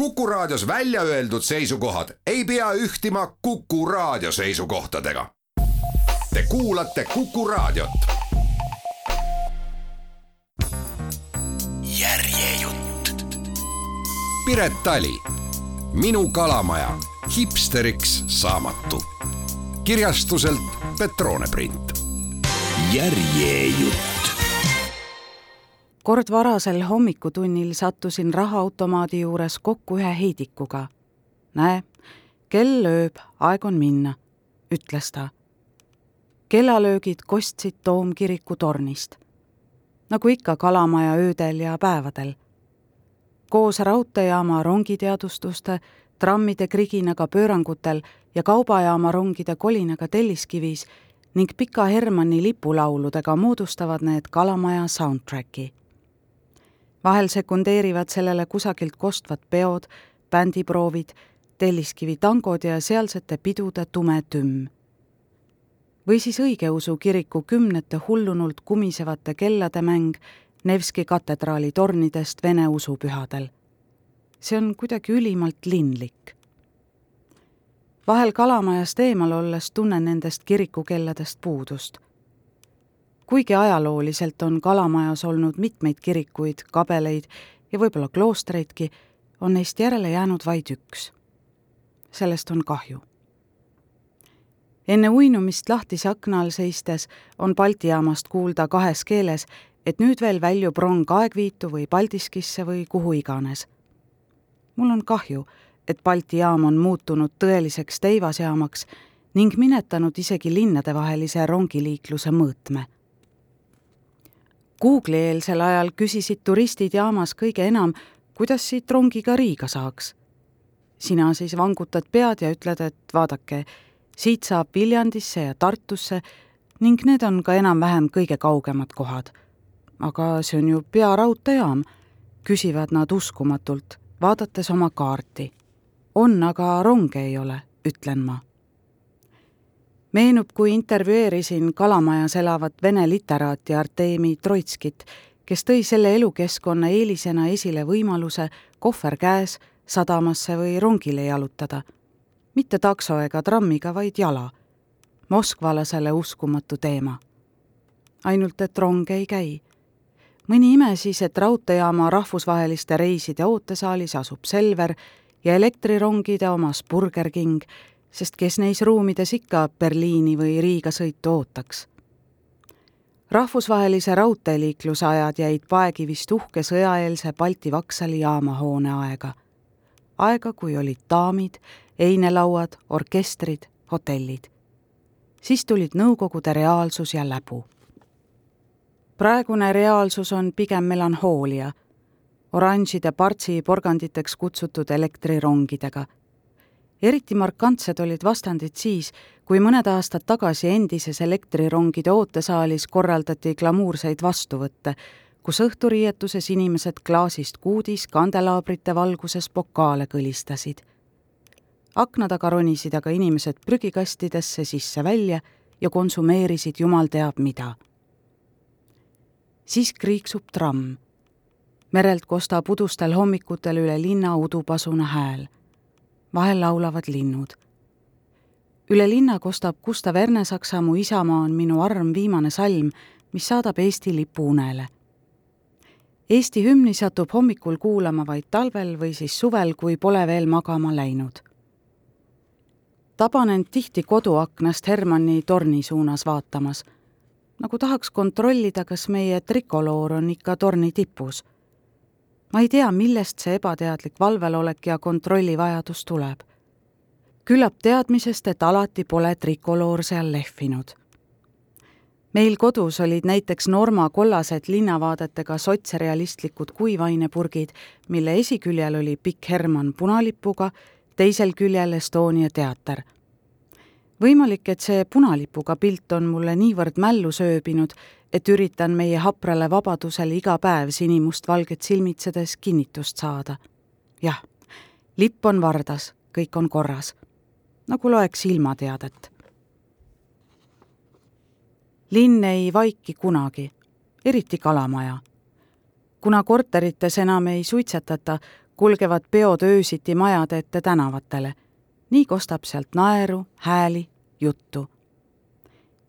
Kuku Raadios välja öeldud seisukohad ei pea ühtima Kuku Raadio seisukohtadega. Te kuulate Kuku Raadiot. järjejutt. Piret Tali, Minu kalamaja, hipsteriks saamatu. kirjastuselt Petrone print. järjejutt kord varasel hommikutunnil sattusin rahaautomaadi juures kokku ühe heidikuga. näe, kell lööb, aeg on minna, ütles ta. kellalöögid kostsid toomkiriku tornist. nagu ikka Kalamaja öödel ja päevadel. koos raudteejaama rongiteadustuste, trammide kriginaga pöörangutel ja kaubajaama rongide kolinaga Telliskivis ning Pika Hermanni lipulauludega moodustavad need Kalamaja soundtracki vahel sekundeerivad sellele kusagilt kostvad peod, bändiproovid, Telliskivi tangod ja sealsete pidude tume tümm. või siis õigeusu kiriku kümnete hullunult kumisevate kellade mäng Nevski katedraali tornidest vene usupühadel. see on kuidagi ülimalt linlik. vahel Kalamajast eemal olles tunnen nendest kirikukelladest puudust kuigi ajalooliselt on Kalamajas olnud mitmeid kirikuid, kabeleid ja võib-olla kloostreidki, on neist järele jäänud vaid üks. sellest on kahju. enne uinumist lahtise akna all seistes on Balti jaamast kuulda kahes keeles, et nüüd veel väljub rong Aegviitu või Paldiskisse või kuhu iganes. mul on kahju, et Balti jaam on muutunud tõeliseks teivasjaamaks ning minetanud isegi linnadevahelise rongiliikluse mõõtme Google'i-eelsel ajal küsisid turistid jaamas kõige enam, kuidas siit rongiga Riiga saaks. sina siis vangutad pead ja ütled, et vaadake, siit saab Viljandisse ja Tartusse ning need on ka enam-vähem kõige kaugemad kohad. aga see on ju pearaudteejaam, küsivad nad uskumatult, vaadates oma kaarti. on, aga ronge ei ole, ütlen ma meenub, kui intervjueerisin Kalamajas elavat vene literaati Artemi Troitskit, kes tõi selle elukeskkonna eelisena esile võimaluse kohver käes sadamasse või rongile jalutada. mitte takso ega trammiga, vaid jala. moskvalasele uskumatu teema. ainult et rong ei käi. mõni ime siis, et raudteejaama rahvusvaheliste reiside ootesaalis asub Selver ja elektrirongide omas Burger King sest kes neis ruumides ikka Berliini või Riiga sõitu ootaks. rahvusvahelise raudteeliikluse ajad jäid paegivist uhke sõjaeelse Balti Vaksali jaamahoone aega. aega, kui olid daamid, einelauad, orkestrid, hotellid. siis tulid Nõukogude reaalsus ja läbu. praegune reaalsus on pigem melanhoolia, oranžide partsi porganditeks kutsutud elektrirongidega eriti markantsed olid vastandid siis, kui mõned aastad tagasi endises elektrirongide ootesaalis korraldati glamuurseid vastuvõtte, kus õhturiietuses inimesed klaasist kuudis kandelaabrite valguses pokaale kõlistasid. akna taga ronisid aga inimesed prügikastidesse sisse-välja ja konsumeerisid jumal teab mida. siis kriiksub tramm. merelt kostab udustel hommikutel üle linna udupasuna hääl vahel laulavad linnud. üle linna kostab Gustav Ernesaksa Mu isamaa on minu arm viimane salm, mis saadab Eesti lipu unele. Eesti hümni satub hommikul kuulama vaid talvel või siis suvel, kui pole veel magama läinud. taban end tihti koduaknast Hermanni torni suunas vaatamas, nagu tahaks kontrollida, kas meie trikoloor on ikka torni tipus ma ei tea, millest see ebateadlik valvelolek ja kontrollivajadus tuleb. küllap teadmisest, et alati pole trikoloor seal lehvinud. meil kodus olid näiteks Norma kollased linnavaadetega sotsrealistlikud kuivainepurgid, mille esiküljel oli pikk Herman punalipuga, teisel küljel Estonia teater võimalik, et see punalipuga pilt on mulle niivõrd mällu sööbinud, et üritan meie haprale vabadusele iga päev sinimustvalget silmitsedes kinnitust saada. jah, lipp on vardas, kõik on korras. nagu loeks ilmateadet. linn ei vaiki kunagi, eriti Kalamaja. kuna korterites enam ei suitsetata, kulgevad peod öösiti majade ette tänavatele. nii kostab sealt naeru, hääli, juttu.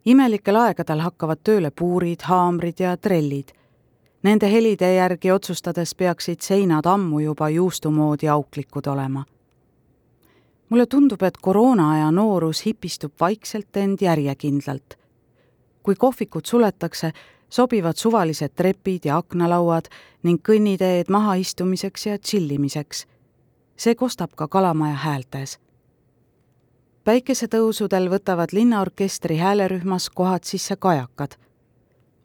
Imelikel aegadel hakkavad tööle puurid, haamrid ja trellid. Nende helide järgi otsustades peaksid seinad ammu juba juustu moodi auklikud olema mulle tundub, et koroonaaja noorus hipistub vaikselt end järjekindlalt. kui kohvikud suletakse, sobivad suvalised trepid ja aknalauad ning kõnniteed mahaistumiseks ja tšillimiseks. see kostab ka Kalamaja häältes. Päikesetõusudel võtavad linnaorkestri häälerühmas kohad sisse kajakad.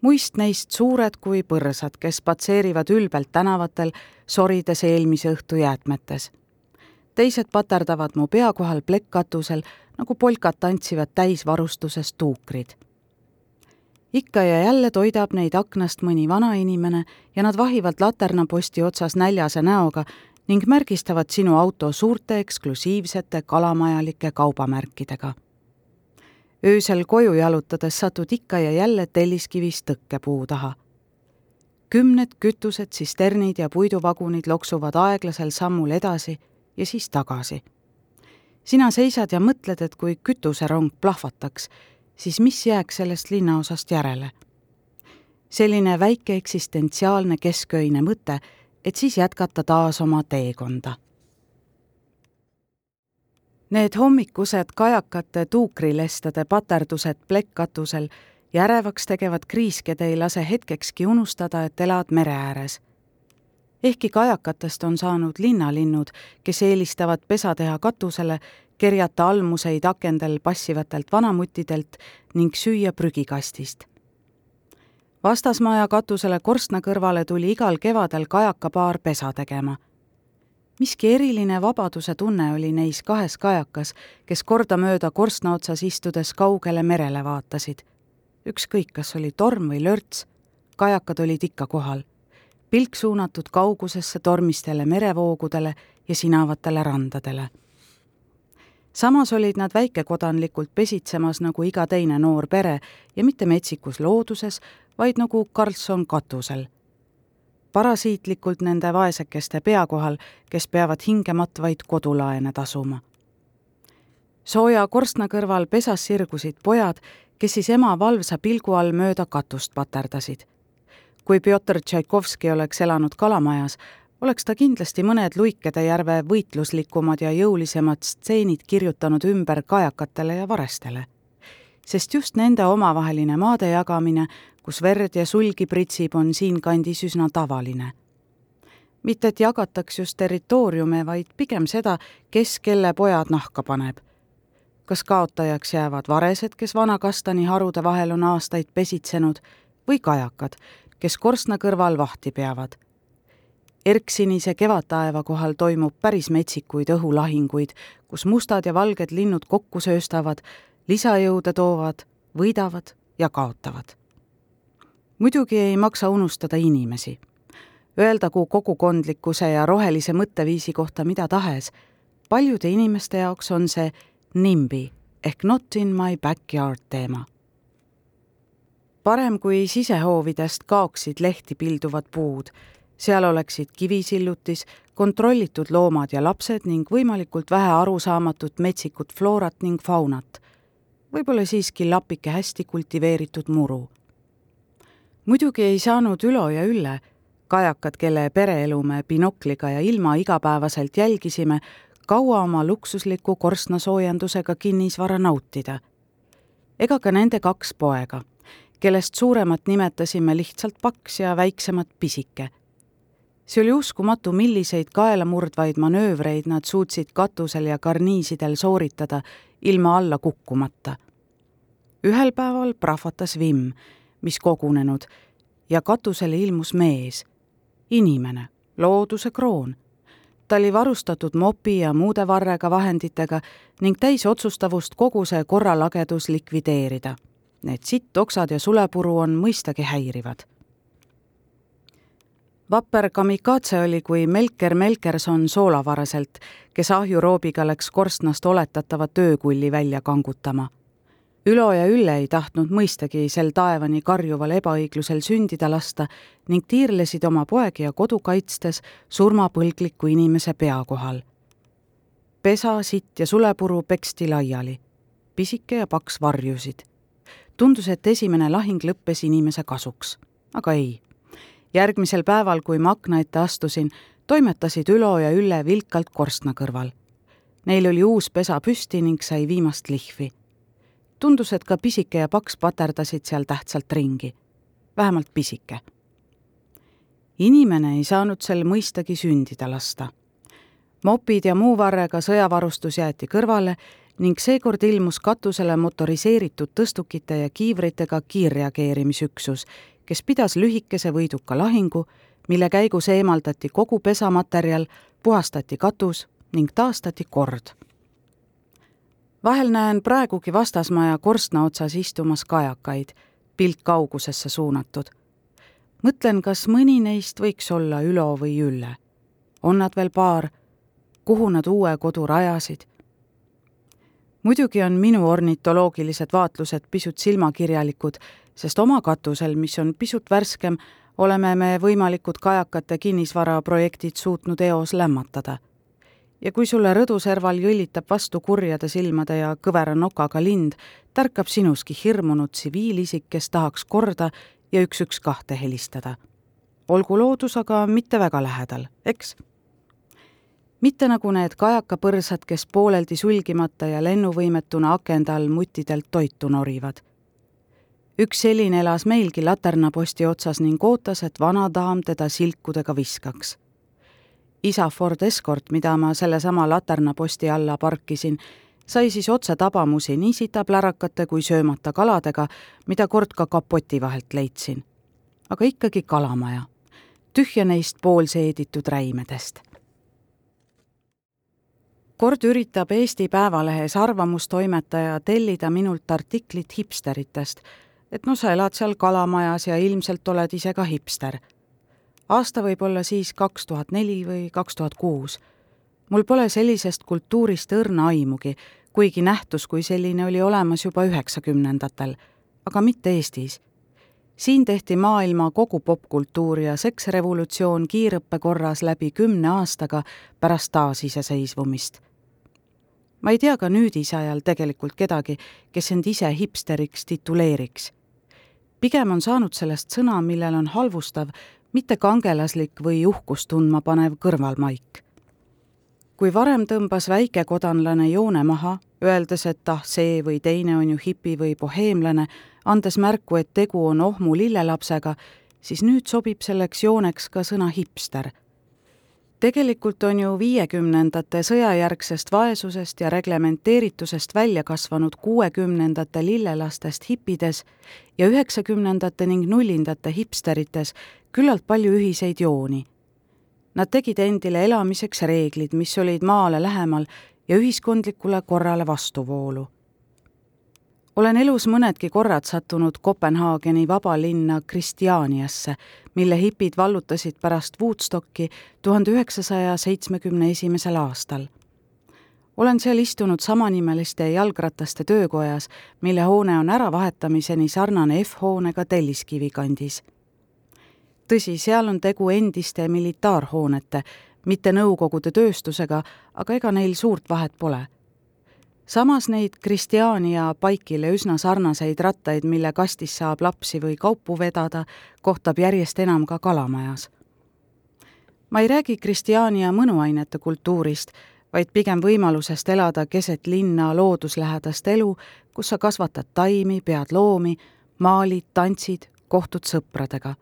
muist neist suured kui põrsad, kes patseerivad ülbelt tänavatel, sorides eelmise õhtu jäätmetes teised paterdavad mu pea kohal plekkkatusel, nagu polkad tantsivad täisvarustuses tuukrid. ikka ja jälle toidab neid aknast mõni vanainimene ja nad vahivad laternaposti otsas näljase näoga ning märgistavad sinu auto suurte eksklusiivsete kalamajalike kaubamärkidega. öösel koju jalutades satud ikka ja jälle telliskivist tõkkepuu taha kümned kütused, tsisternid ja puiduvagunid loksuvad aeglasel sammul edasi ja siis tagasi. sina seisad ja mõtled, et kui kütuserong plahvataks, siis mis jääks sellest linnaosast järele? selline väike eksistentsiaalne kesköine mõte, et siis jätkata taas oma teekonda. Need hommikused kajakate tuukrilestade paterdused plekkkatusel järevaks tegevad kriisked ei lase hetkekski unustada, et elad mere ääres ehkki kajakatest on saanud linnalinnud, kes eelistavad pesa teha katusele, kerjata almuseid akendel passivatelt vanamuttidelt ning süüa prügikastist. Vastasmaja katusele korstna kõrvale tuli igal kevadel kajakapaar pesa tegema. miski eriline vabaduse tunne oli neis kahes kajakas, kes kordamööda korstna otsas istudes kaugele merele vaatasid. ükskõik, kas oli torm või lörts, kajakad olid ikka kohal pilk suunatud kaugusesse tormistele merevoogudele ja sinavatele randadele. samas olid nad väikekodanlikult pesitsemas nagu iga teine noor pere ja mitte metsikus looduses, vaid nagu Karlsson katusel. parasiitlikult nende vaesekeste pea kohal, kes peavad hingematvaid kodulaene tasuma. sooja korstna kõrval pesas sirgusid pojad, kes siis ema valvsa pilgu all mööda katust paterdasid kui Pjotor Tšaikovski oleks elanud Kalamajas, oleks ta kindlasti mõned Luikede järve võitluslikumad ja jõulisemad stseenid kirjutanud ümber kajakatele ja varestele. sest just nende omavaheline maade jagamine, kus verd ja sulgi pritsib, on siinkandis üsna tavaline. mitte et jagataks just territooriume, vaid pigem seda, kes kelle pojad nahka paneb kas kaotajaks jäävad varesed, kes vana kastani harude vahel on aastaid pesitsenud, või kajakad, kes korstna kõrval vahti peavad. erksinise kevadtaeva kohal toimub päris metsikuid õhulahinguid, kus mustad ja valged linnud kokku sööstavad, lisajõude toovad, võidavad ja kaotavad. Muidugi ei maksa unustada inimesi. Öeldagu kogukondlikkuse ja rohelise mõtteviisi kohta mida tahes, paljude inimeste jaoks on see NIMBY ehk Not in my backyard teema parem kui sisehoovidest kaoksid lehti pilduvad puud. seal oleksid kivisillutis, kontrollitud loomad ja lapsed ning võimalikult vähe arusaamatut metsikut floorat ning faunat. võib-olla siiski lapike hästi kultiveeritud muru. Muidugi ei saanud Ülo ja Ülle, kajakad, kelle pereelu me binokliga ja ilma igapäevaselt jälgisime, kaua oma luksusliku korstnasoojendusega kinnisvara nautida. ega ka nende kaks poega kellest suuremat nimetasime lihtsalt paks ja väiksemat pisike. see oli uskumatu, milliseid kaelamurdvaid manöövreid nad suutsid katusel ja karniisidel sooritada ilma alla kukkumata. ühel päeval prahvatas vimm, mis kogunenud, ja katusele ilmus mees, inimene, looduse kroon ta oli varustatud mopi ja muude varrega vahenditega ning täis otsustavust kogu see korralagedus likvideerida Need sittoksad ja sulepuru on mõistagi häirivad. vapper kamikaatse oli kui Melker Melkerson soolavaraselt, kes ahjuroobiga läks korstnast oletatavat öökulli välja kangutama. Ülo ja Ülle ei tahtnud mõistagi sel taevani karjuval ebaõiglusel sündida lasta ning tiirlesid oma poegi ja kodu kaitstes surmapõlgliku inimese pea kohal. pesa, sitt ja sulepuru peksti laiali. pisike ja paks varjusid. tundus, et esimene lahing lõppes inimese kasuks, aga ei. järgmisel päeval, kui ma akna ette astusin, toimetasid Ülo ja Ülle vilkalt korstna kõrval. Neil oli uus pesa püsti ning sai viimast lihvi tundus, et ka pisike ja paks paterdasid seal tähtsalt ringi. vähemalt pisike. inimene ei saanud sel mõistagi sündida lasta. mopid ja muu varrega sõjavarustus jäeti kõrvale ning seekord ilmus katusele motoriseeritud tõstukite ja kiivritega kiirreageerimisüksus, kes pidas lühikese võiduka lahingu, mille käigus eemaldati kogu pesamaterjal, puhastati katus ning taastati kord vahel näen praegugi vastasmaja korstna otsas istumas kajakaid, pilk kaugusesse suunatud. mõtlen, kas mõni neist võiks olla Ülo või Ülle. on nad veel paar? kuhu nad uue kodu rajasid? muidugi on minu ornitoloogilised vaatlused pisut silmakirjalikud, sest oma katusel, mis on pisut värskem, oleme me võimalikud kajakate kinnisvaraprojektid suutnud eos lämmatada ja kui sulle rõduserval jõllitab vastu kurjade silmade ja kõvera nokaga lind, tärkab sinuski hirmunud tsiviilisik, kes tahaks korda ja üks-üks kahte helistada. olgu loodus aga mitte väga lähedal, eks? mitte nagu need kajakapõrsad, kes pooleldi sulgimata ja lennuvõimetuna akende all muttidelt toitu norivad. üks selline elas meilgi laternaposti otsas ning ootas, et vana daam teda silkudega viskaks isa Ford Escort, mida ma sellesama laternaposti alla parkisin, sai siis otse tabamusi nii sitaplärakate kui söömata kaladega, mida kord ka kapoti vahelt leidsin. aga ikkagi kalamaja, tühja neist poolseeditud räimedest. kord üritab Eesti Päevalehes arvamustoimetaja tellida minult artiklit hipsteritest, et no sa elad seal kalamajas ja ilmselt oled ise ka hipster aasta võib olla siis kaks tuhat neli või kaks tuhat kuus. mul pole sellisest kultuurist õrna aimugi, kuigi nähtus kui selline oli olemas juba üheksakümnendatel, aga mitte Eestis. siin tehti maailma kogu popkultuur ja seksrevolutsioon kiirõppe korras läbi kümne aastaga pärast taasiseseisvumist. ma ei tea ka nüüdisajal tegelikult kedagi, kes end ise hipsteriks tituleeriks pigem on saanud sellest sõna, millel on halvustav mitte kangelaslik või uhkust tundma panev kõrvalmaik. kui varem tõmbas väikekodanlane joone maha, öeldes, et ah, see või teine on ju hipi või boheemlane, andes märku, et tegu on ohmu lillelapsega, siis nüüd sobib selleks jooneks ka sõna hipster tegelikult on ju viiekümnendate sõjajärgsest vaesusest ja reglementeeritusest välja kasvanud kuuekümnendate lillelastest hippides ja üheksakümnendate ning nullindate hipsterites küllalt palju ühiseid jooni. Nad tegid endile elamiseks reeglid, mis olid maale lähemal ja ühiskondlikule korrale vastuvoolu olen elus mõnedki korrad sattunud Kopenhaageni vabalinna Kristjaaniasse, mille hipid vallutasid pärast Woodstocki tuhande üheksasaja seitsmekümne esimesel aastal. olen seal istunud samanimeliste jalgrataste töökojas, mille hoone on äravahetamiseni sarnane F-hoonega Telliskivi kandis. Tõsi, seal on tegu endiste militaarhoonete, mitte Nõukogude tööstusega, aga ega neil suurt vahet pole samas neid Kristjaani ja Paikile üsna sarnaseid rattaid, mille kastis saab lapsi või kaupu vedada, kohtab järjest enam ka Kalamajas. ma ei räägi Kristjaani ja mõnuainete kultuurist, vaid pigem võimalusest elada keset linna looduslähedast elu, kus sa kasvatad taimi, pead loomi, maalid, tantsid, kohtud sõpradega.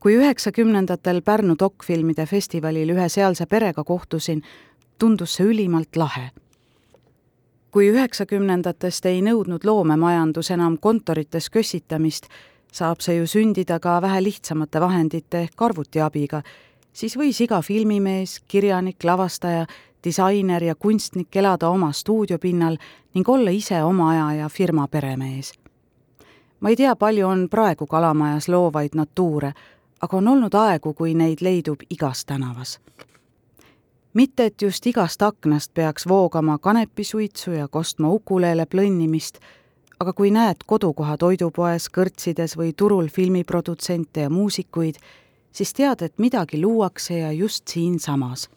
Kui üheksakümnendatel Pärnu dokfilmide festivalil ühe sealse perega kohtusin, tundus see ülimalt lahe kui üheksakümnendatest ei nõudnud loomemajandus enam kontorites kössitamist, saab see ju sündida ka vähe lihtsamate vahendite ehk arvuti abiga, siis võis iga filmimees, kirjanik, lavastaja, disainer ja kunstnik elada oma stuudiopinnal ning olla ise oma aja ja firma peremees. ma ei tea, palju on praegu Kalamajas loovaid natuure, aga on olnud aegu, kui neid leidub igas tänavas mitte et just igast aknast peaks voogama kanepisuitsu ja kostma ukuleele plõnnimist, aga kui näed kodukoha toidupoes, kõrtsides või turul filmiprodutsente ja muusikuid, siis tead, et midagi luuakse ja just siinsamas.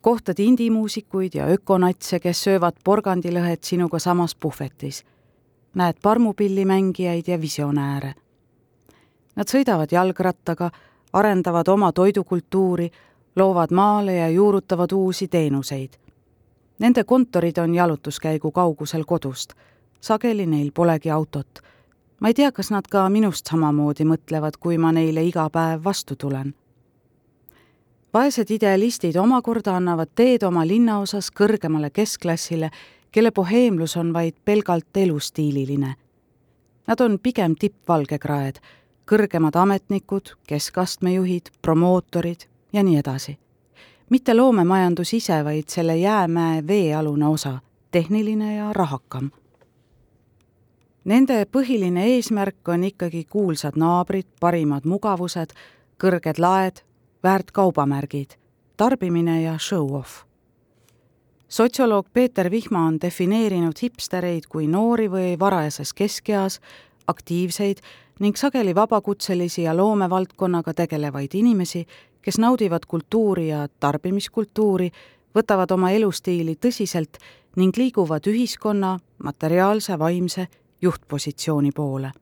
kohtad indimuusikuid ja ökonatse, kes söövad porgandilõhet sinuga samas puhvetis. näed parmupillimängijaid ja visionääre. Nad sõidavad jalgrattaga, arendavad oma toidukultuuri, loovad maale ja juurutavad uusi teenuseid. Nende kontorid on jalutuskäigu kaugusel kodust. sageli neil polegi autot ma ei tea, kas nad ka minust samamoodi mõtlevad, kui ma neile iga päev vastu tulen. vaesed idealistid omakorda annavad teed oma linnaosas kõrgemale keskklassile, kelle boheemlus on vaid pelgalt elustiililine. Nad on pigem tippvalgekraed, kõrgemad ametnikud, keskastme juhid, promootorid ja nii edasi. mitte loomemajandus ise, vaid selle jäämäe veealune osa, tehniline ja rahakam Nende põhiline eesmärk on ikkagi kuulsad naabrid, parimad mugavused, kõrged laed, väärt kaubamärgid, tarbimine ja show-off. sotsioloog Peeter Vihma on defineerinud hipstereid kui noori või varajases keskeas, aktiivseid ning sageli vabakutselisi ja loomevaldkonnaga tegelevaid inimesi, kes naudivad kultuuri ja tarbimiskultuuri, võtavad oma elustiili tõsiselt ning liiguvad ühiskonna materiaalse, vaimse juhtpositsiooni poole.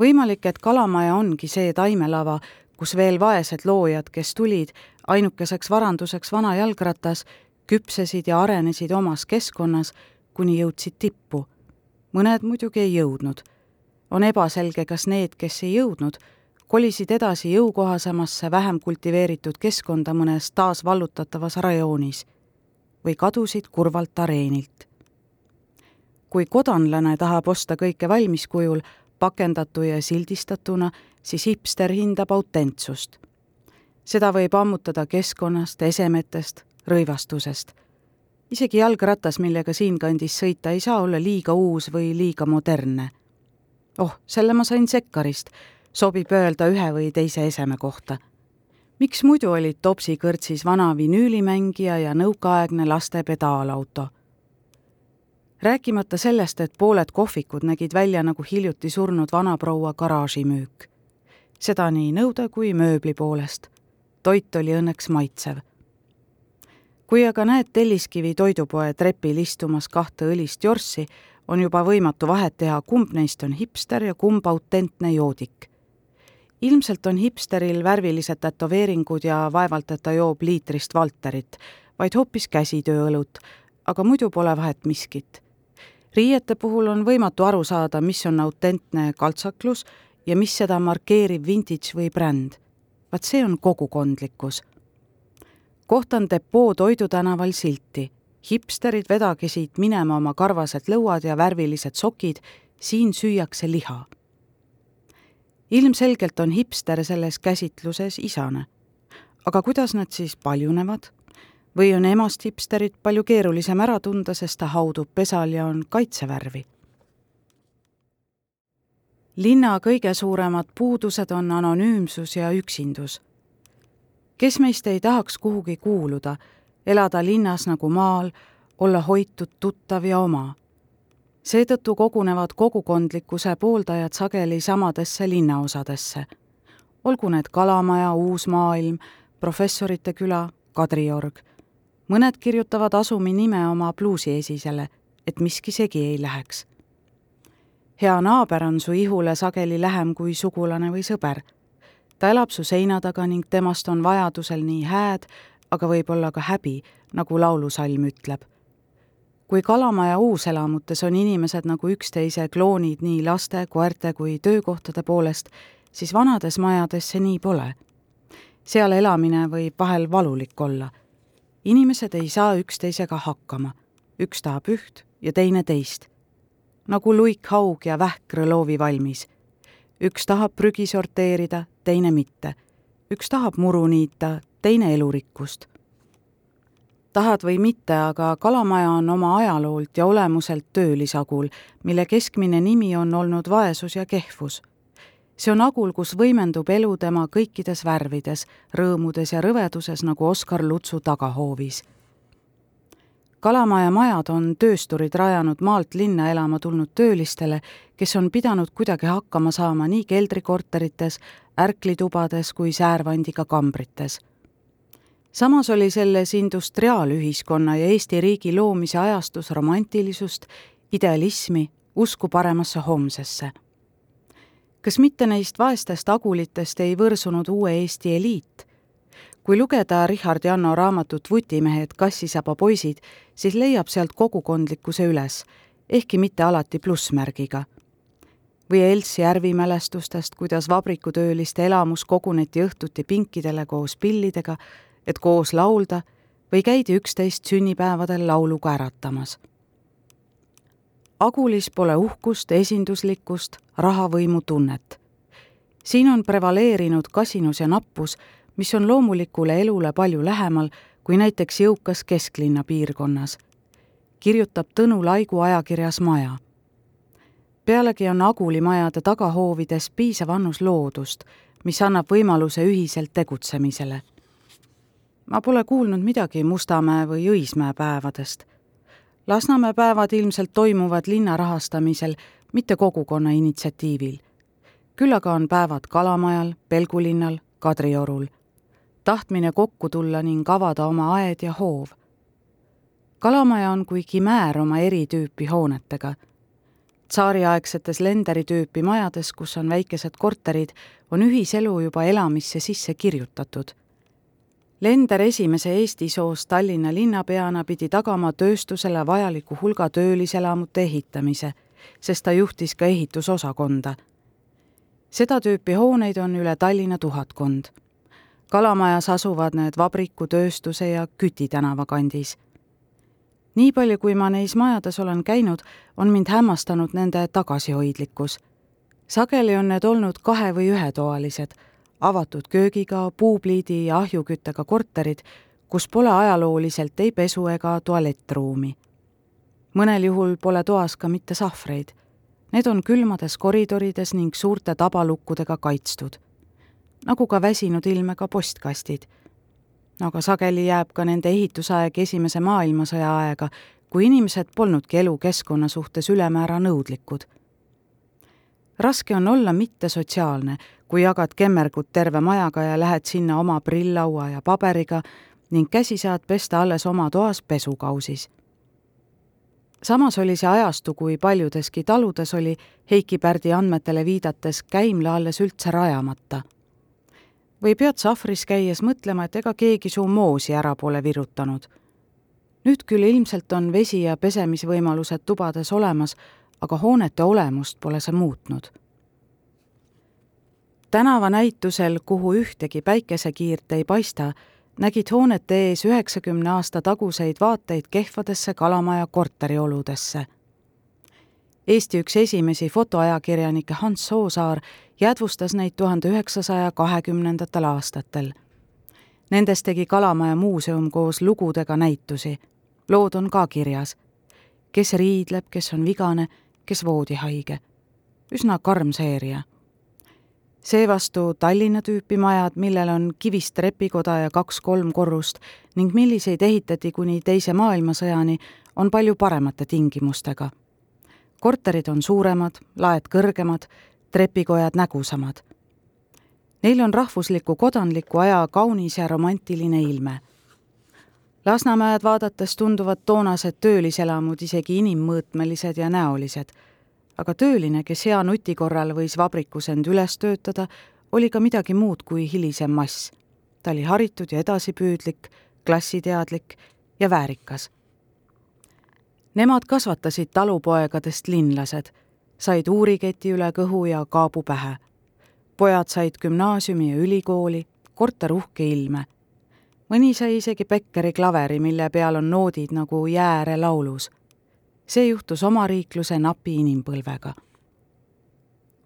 võimalik, et Kalamaja ongi see taimelava, kus veel vaesed loojad, kes tulid ainukeseks varanduseks vana jalgratas, küpsesid ja arenesid omas keskkonnas, kuni jõudsid tippu. mõned muidugi ei jõudnud. On ebaselge, kas need, kes ei jõudnud, kolisid edasi jõukohasemasse, vähem kultiveeritud keskkonda mõnes taasvallutatavas rajoonis või kadusid kurvalt areenilt kui kodanlane tahab osta kõike valmiskujul, pakendatu ja sildistatuna, siis hipster hindab autentsust. seda võib ammutada keskkonnast, esemetest, rõivastusest. isegi jalgratas, millega siinkandis sõita, ei saa olla liiga uus või liiga modernne. Oh, selle ma sain Sekkarist, sobib öelda ühe või teise eseme kohta miks muidu olid Topsi kõrtsis vana vinüülimängija ja nõukaaegne laste pedaalauto rääkimata sellest, et pooled kohvikud nägid välja nagu hiljuti surnud vanaproua garaažimüük. seda nii nõude kui mööbli poolest. toit oli õnneks maitsev. kui aga näed Telliskivi toidupoe trepil istumas kahte õlist jorssi, on juba võimatu vahet teha, kumb neist on hipster ja kumb autentne joodik. ilmselt on hipsteril värvilised tätoveeringud ja vaevalt, et ta joob liitrist Valterit, vaid hoopis käsitööõlut, aga muidu pole vahet miskit riiete puhul on võimatu aru saada, mis on autentne kaltsaklus ja mis seda markeeriv vintage või bränd. vaat see on kogukondlikkus. kohtan Depot Toidu tänaval silti. Hipsterid vedage siit minema oma karvased lõuad ja värvilised sokid, siin süüakse liha. ilmselgelt on hipster selles käsitluses isane. aga kuidas nad siis paljunevad? või on emast hipsterit palju keerulisem ära tunda, sest ta haudub pesal ja on kaitsevärvi. linna kõige suuremad puudused on anonüümsus ja üksindus. kes meist ei tahaks kuhugi kuuluda, elada linnas nagu maal, olla hoitud, tuttav ja oma. seetõttu kogunevad kogukondlikkuse pooldajad sageli samadesse linnaosadesse. olgu need Kalamaja, Uus Maailm, Professorite küla, Kadriorg mõned kirjutavad asumi nime oma pluusiesisele, et miski segi ei läheks. hea naaber on su ihule sageli lähem kui sugulane või sõber. ta elab su seina taga ning temast on vajadusel nii hääd, aga võib-olla ka häbi, nagu laulusalm ütleb. kui Kalamaja uuselamutes on inimesed nagu üksteise kloonid nii laste, koerte kui töökohtade poolest, siis vanades majades see nii pole. seal elamine võib vahel valulik olla inimesed ei saa üksteisega hakkama, üks tahab üht ja teine teist. nagu luikhaug ja vähk Rõlovi valmis. üks tahab prügi sorteerida, teine mitte. üks tahab muru niita, teine elurikkust. tahad või mitte, aga Kalamaja on oma ajaloolt ja olemuselt töölisagul, mille keskmine nimi on olnud vaesus ja kehvus see on agul, kus võimendub elu tema kõikides värvides, rõõmudes ja rõveduses, nagu Oskar Lutsu tagahoovis. kalamaja majad on töösturid rajanud maalt linna elama tulnud töölistele, kes on pidanud kuidagi hakkama saama nii keldrikorterites, ärklitubades kui säärvandiga kambrites. Samas oli selles industriaalühiskonna ja Eesti riigi loomise ajastus romantilisust, idealismi, usku paremasse homsesse. kas mitte neist vaestest agulitest ei võrsunud uue Eesti eliit? kui lugeda Richard Janno raamatut Vutimehed, kassisaba poisid, siis leiab sealt kogukondlikkuse üles, ehkki mitte alati plussmärgiga. või Elsi Järvi mälestustest, kuidas vabrikutööliste elamus koguneti õhtuti pinkidele koos pillidega, et koos laulda, või käidi üksteist sünnipäevadel lauluga äratamas Agulis pole uhkust, esinduslikkust, rahavõimu tunnet. siin on prevaleerinud kasinus ja nappus, mis on loomulikule elule palju lähemal kui näiteks jõukas kesklinna piirkonnas, kirjutab Tõnu Laigu ajakirjas Maja. pealegi on Aguli majade tagahoovides piisav annus loodust, mis annab võimaluse ühiselt tegutsemisele. Ma pole kuulnud midagi Mustamäe või Õismäe päevadest Lasnamäe päevad ilmselt toimuvad linna rahastamisel, mitte kogukonna initsiatiivil. küll aga on päevad Kalamajal, Pelgulinnal, Kadriorul. tahtmine kokku tulla ning avada oma aed ja hoov. kalamaja on kui kimäär oma eri tüüpi hoonetega. tsaariaegsetes Lenderi tüüpi majades, kus on väikesed korterid, on ühiselu juba elamisse sisse kirjutatud Lender esimese Eesti soost Tallinna linnapeana pidi tagama tööstusele vajaliku hulga tööliselamute ehitamise, sest ta juhtis ka ehitusosakonda. seda tüüpi hooneid on üle Tallinna tuhatkond. kalamajas asuvad need Vabriku, Tööstuse ja Küti tänava kandis. nii palju, kui ma neis majades olen käinud, on mind hämmastanud nende tagasihoidlikkus. sageli on need olnud kahe- või ühetoalised avatud köögiga, puupliidi ja ahjuküttega korterid, kus pole ajalooliselt ei pesu ega tualettruumi. mõnel juhul pole toas ka mitte sahvreid. Need on külmades koridorides ning suurte tabalukkudega kaitstud. nagu ka väsinud ilmega postkastid. aga sageli jääb ka nende ehitusaeg Esimese maailmasõja aega, kui inimesed polnudki elukeskkonna suhtes ülemäära nõudlikud raske on olla mittesotsiaalne, kui jagad kemmergut terve majaga ja lähed sinna oma prilllaua ja paberiga ning käsi saad pesta alles oma toas pesukausis. samas oli see ajastu, kui paljudeski taludes oli Heiki Pärdi andmetele viidates käimla alles üldse rajamata. või pead sahvris käies mõtlema, et ega keegi su moosi ära pole virutanud. nüüd küll ilmselt on vesi ja pesemisvõimalused tubades olemas, aga hoonete olemust pole see muutnud. Tänavanäitusel, kuhu ühtegi päikesekiirt ei paista, nägid hoonete ees üheksakümne aasta taguseid vaateid kehvadesse kalamaja korterioludesse. Eesti üks esimesi fotoajakirjanikke Hans Soosaar jäädvustas neid tuhande üheksasaja kahekümnendatel aastatel. Nendest tegi Kalamaja muuseum koos lugudega näitusi. lood on ka kirjas. kes riidleb, kes on vigane kes voodihaige. üsna karm seeria. Seevastu Tallinna tüüpi majad, millel on kivist trepikoda ja kaks-kolm korrust ning milliseid ehitati kuni Teise maailmasõjani, on palju paremate tingimustega. korterid on suuremad, laed kõrgemad, trepikojad nägusamad. Neil on rahvusliku kodanliku aja kaunis ja romantiline ilme Lasnamäed vaadates tunduvad toonased tööliselamud isegi inimmõõtmelised ja näolised. Aga tööline, kes hea nuti korral võis vabrikus end üles töötada, oli ka midagi muud kui hilisem mass. ta oli haritud ja edasipüüdlik, klassiteadlik ja väärikas. Nemad kasvatasid talupoegadest linlased, said uuriketi üle kõhu ja kaabu pähe. pojad said gümnaasiumi ja ülikooli, korter uhke ilme mõni sai isegi Beckeri klaveri, mille peal on noodid nagu Jääre laulus. See juhtus omariikluse napi inimpõlvega.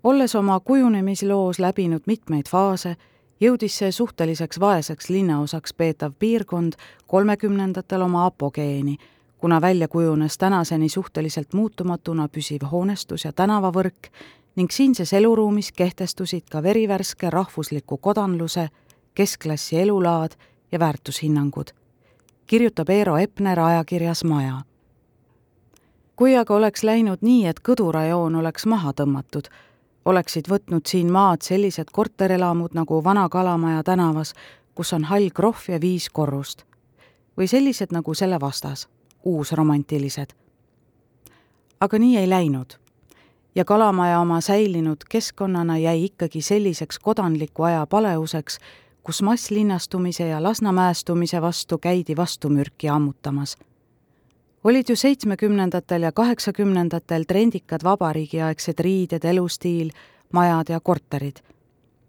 olles oma kujunemisloos läbinud mitmeid faase, jõudis see suhteliseks vaeseks linnaosaks peetav piirkond kolmekümnendatel oma apogeeni, kuna välja kujunes tänaseni suhteliselt muutumatuna püsiv hoonestus ja tänavavõrk ning siinses eluruumis kehtestusid ka verivärske rahvusliku kodanluse, keskklassi elulaad ja väärtushinnangud. kirjutab Eero Epner ajakirjas Maja. Kui aga oleks läinud nii, et kõdurajoon oleks maha tõmmatud, oleksid võtnud siin maad sellised korterelamud nagu Vana Kalamaja tänavas, kus on hall krohv ja viis korrust. või sellised nagu selle vastas, uusromantilised. aga nii ei läinud. ja Kalamaja oma säilinud keskkonnana jäi ikkagi selliseks kodanliku aja paleuseks, kus masslinnastumise ja lasnamäestumise vastu käidi vastumürki ammutamas. Olid ju seitsmekümnendatel ja kaheksakümnendatel trendikad vabariigiaegsed riided, elustiil, majad ja korterid.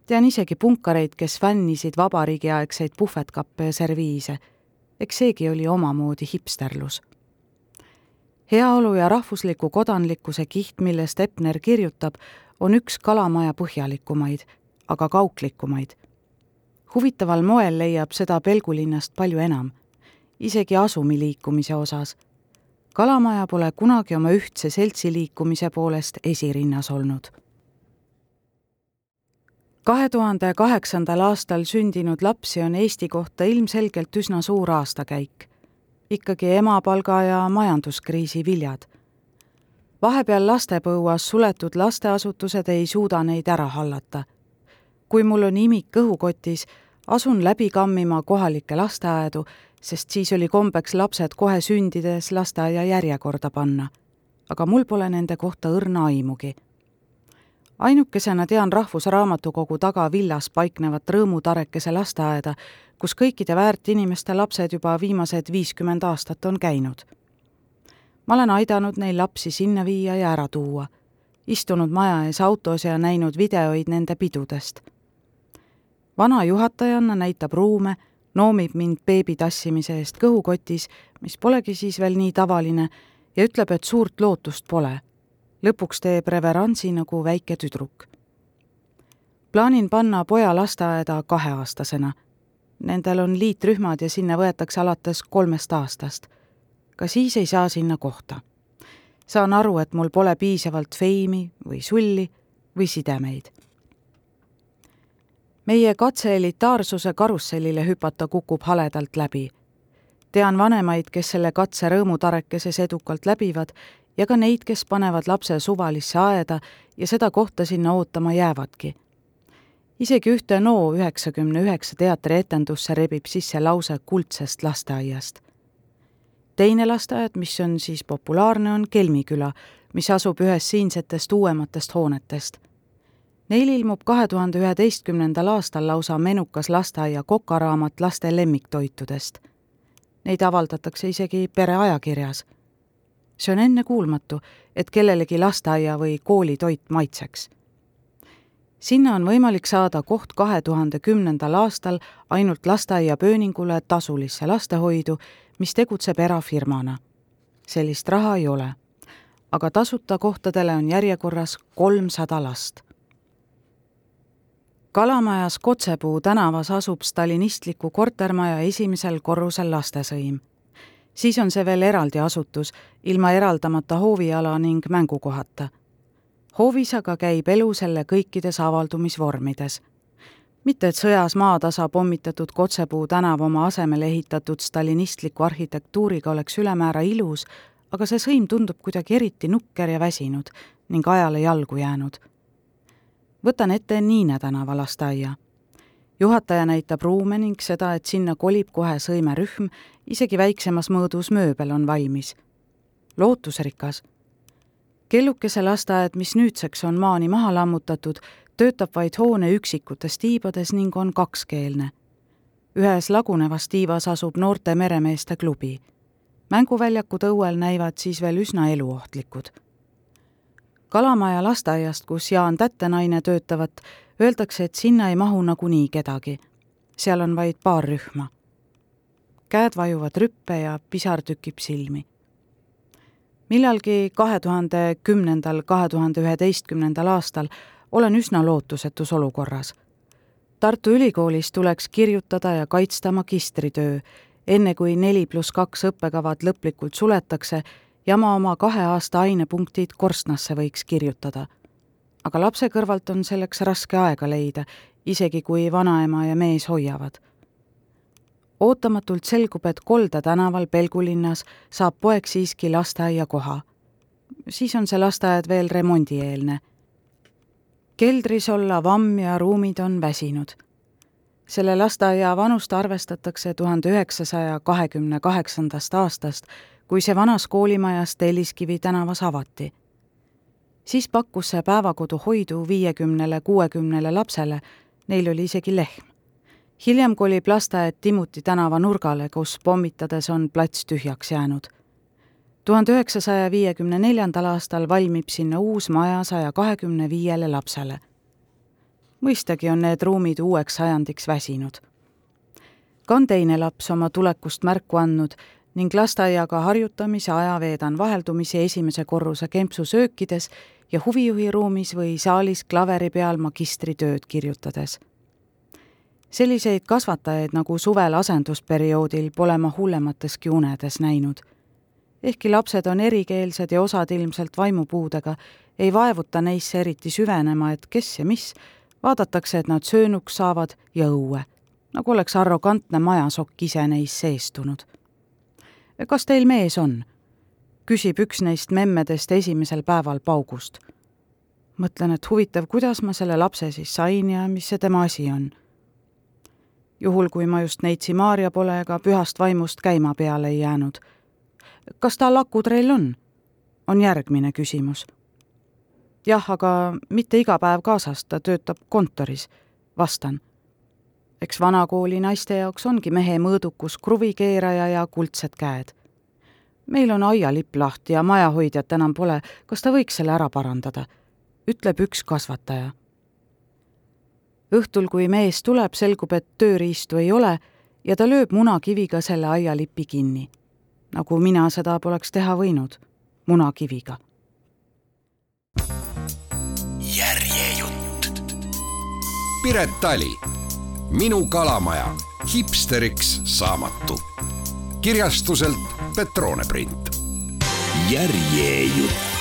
tean isegi punkareid, kes fännisid vabariigiaegseid puhvetkappe ja serviise. eks seegi oli omamoodi hipsterlus heaolu ja rahvusliku kodanlikkuse kiht, millest Epner kirjutab, on üks Kalamaja põhjalikumaid, aga kauklikumaid huvitaval moel leiab seda Pelgulinnast palju enam, isegi asumiliikumise osas. Kalamaja pole kunagi oma ühtse seltsiliikumise poolest esirinnas olnud. kahe tuhande kaheksandal aastal sündinud lapsi on Eesti kohta ilmselgelt üsna suur aastakäik. ikkagi emapalga ja majanduskriisi viljad vahepeal lastepõuas suletud lasteasutused ei suuda neid ära hallata. kui mul on imik kõhukotis, asun läbi kammima kohalikke lasteaedu, sest siis oli kombeks lapsed kohe sündides lasteaia järjekorda panna. aga mul pole nende kohta õrna aimugi. ainukesena tean Rahvusraamatukogu taga villas paiknevat Rõõmutarekese lasteaeda, kus kõikide väärt inimeste lapsed juba viimased viiskümmend aastat on käinud. ma olen aidanud neil lapsi sinna viia ja ära tuua, istunud maja ees autos ja näinud videoid nende pidudest vana juhatajana näitab ruume, noomib mind beebi tassimise eest kõhukotis, mis polegi siis veel nii tavaline, ja ütleb, et suurt lootust pole. lõpuks teeb reveransi nagu väike tüdruk. plaanin panna poja lasteaeda kaheaastasena. Nendel on liitrühmad ja sinna võetakse alates kolmest aastast. ka siis ei saa sinna kohta. saan aru, et mul pole piisavalt feimi või sulli või sidemeid meie katse elitaarsuse karussellile hüpata kukub haledalt läbi. tean vanemaid, kes selle katse rõõmutarekeses edukalt läbivad ja ka neid, kes panevad lapse suvalisse aeda ja seda kohta sinna ootama jäävadki. isegi ühte NO üheksakümne üheksa teatrietendusse rebib sisse lause kuldsest lasteaiast. teine lasteaed, mis on siis populaarne, on Kelmiküla, mis asub ühes siinsetest uuematest hoonetest Neil ilmub kahe tuhande üheteistkümnendal aastal lausa menukas lasteaia kokaraamat laste lemmiktoitudest. Neid avaldatakse isegi pereajakirjas. see on ennekuulmatu, et kellelegi lasteaia või koolitoit maitseks. sinna on võimalik saada koht kahe tuhande kümnendal aastal ainult lasteaia pööningule tasulisse lastehoidu, mis tegutseb erafirmana. sellist raha ei ole. aga tasuta kohtadele on järjekorras kolmsada last kalamajas Kotsepuu tänavas asub stalinistliku kortermaja esimesel korrusel lastesõim. siis on see veel eraldi asutus, ilma eraldamata hooviala ning mängukohata. hoovis aga käib elu selle kõikides avaldumisvormides. mitte, et sõjas maatasa pommitatud Kotsepuu tänav oma asemele ehitatud stalinistliku arhitektuuriga oleks ülemäära ilus, aga see sõim tundub kuidagi eriti nukker ja väsinud ning ajale jalgu jäänud võtan ette Niine tänava lasteaia. juhataja näitab ruume ning seda, et sinna kolib kohe sõimerühm, isegi väiksemas mõõdus mööbel on valmis. lootusrikas. kellukese lasteaed, mis nüüdseks on maani maha lammutatud, töötab vaid hoone üksikutes tiibades ning on kakskeelne. ühes lagunevas tiivas asub noorte meremeeste klubi. mänguväljakud õuel näivad siis veel üsna eluohtlikud Kalamaja lasteaiast, kus Jaan Tätenaine töötavat, öeldakse, et sinna ei mahu nagunii kedagi. seal on vaid paar rühma. käed vajuvad rüppe ja pisar tükib silmi. millalgi kahe tuhande kümnendal, kahe tuhande üheteistkümnendal aastal olen üsna lootusetus olukorras. Tartu Ülikoolis tuleks kirjutada ja kaitsta magistritöö, enne kui neli pluss kaks õppekavad lõplikult suletakse jama oma kahe aasta ainepunktid korstnasse võiks kirjutada. aga lapse kõrvalt on selleks raske aega leida, isegi kui vanaema ja mees hoiavad. ootamatult selgub, et Kolda tänaval Pelgulinnas saab poeg siiski lasteaiakoha. siis on see lasteaed veel remondieelne. keldris olla vamm ja ruumid on väsinud. selle lasteaia vanust arvestatakse tuhande üheksasaja kahekümne kaheksandast aastast, kui see vanas koolimajas Telliskivi tänavas avati. siis pakkus see päevakodu hoidu viiekümnele, kuuekümnele lapsele, neil oli isegi lehm hiljem kolib lasteaed Timuti tänava nurgale, kus pommitades on plats tühjaks jäänud. tuhande üheksasaja viiekümne neljandal aastal valmib sinna uus maja saja kahekümne viiele lapsele. mõistagi on need ruumid uueks sajandiks väsinud. ka on teine laps oma tulekust märku andnud ning lasteaiaga harjutamise aja veedan vaheldumisi esimese korruse kempsu söökides ja huvijuhiruumis või saalis klaveri peal magistritööd kirjutades selliseid kasvatajaid nagu suvel asendusperioodil pole ma hullemateski unedes näinud. ehkki lapsed on erikeelsed ja osad ilmselt vaimupuudega, ei vaevuta neisse eriti süvenema, et kes ja mis, vaadatakse, et nad söönuks saavad ja õue, nagu oleks arrogantne majasokk ise neis seestunud. Kas teil mees on? küsib üks neist memmedest esimesel päeval paugust. mõtlen, et huvitav, kuidas ma selle lapse siis sain ja mis see tema asi on juhul kui ma just neitsi Maarja pole ega pühast vaimust käima peale ei jäänud. kas tal akutrell on? on järgmine küsimus. jah, aga mitte iga päev kaasas, ta töötab kontoris, vastan. Eks vanakooli naiste jaoks ongi mehe mõõdukus kruvikeeraja ja kuldsed käed. meil on aialipp lahti ja majahoidjat enam pole, kas ta võiks selle ära parandada? ütleb üks kasvataja õhtul, kui mees tuleb, selgub, et tööriistu ei ole ja ta lööb munakiviga selle aialipi kinni. nagu mina seda poleks teha võinud, munakiviga. järjejutt. Piret Tali, Minu kalamaja, hipsteriks saamatu. kirjastuselt Petrone print. järjejutt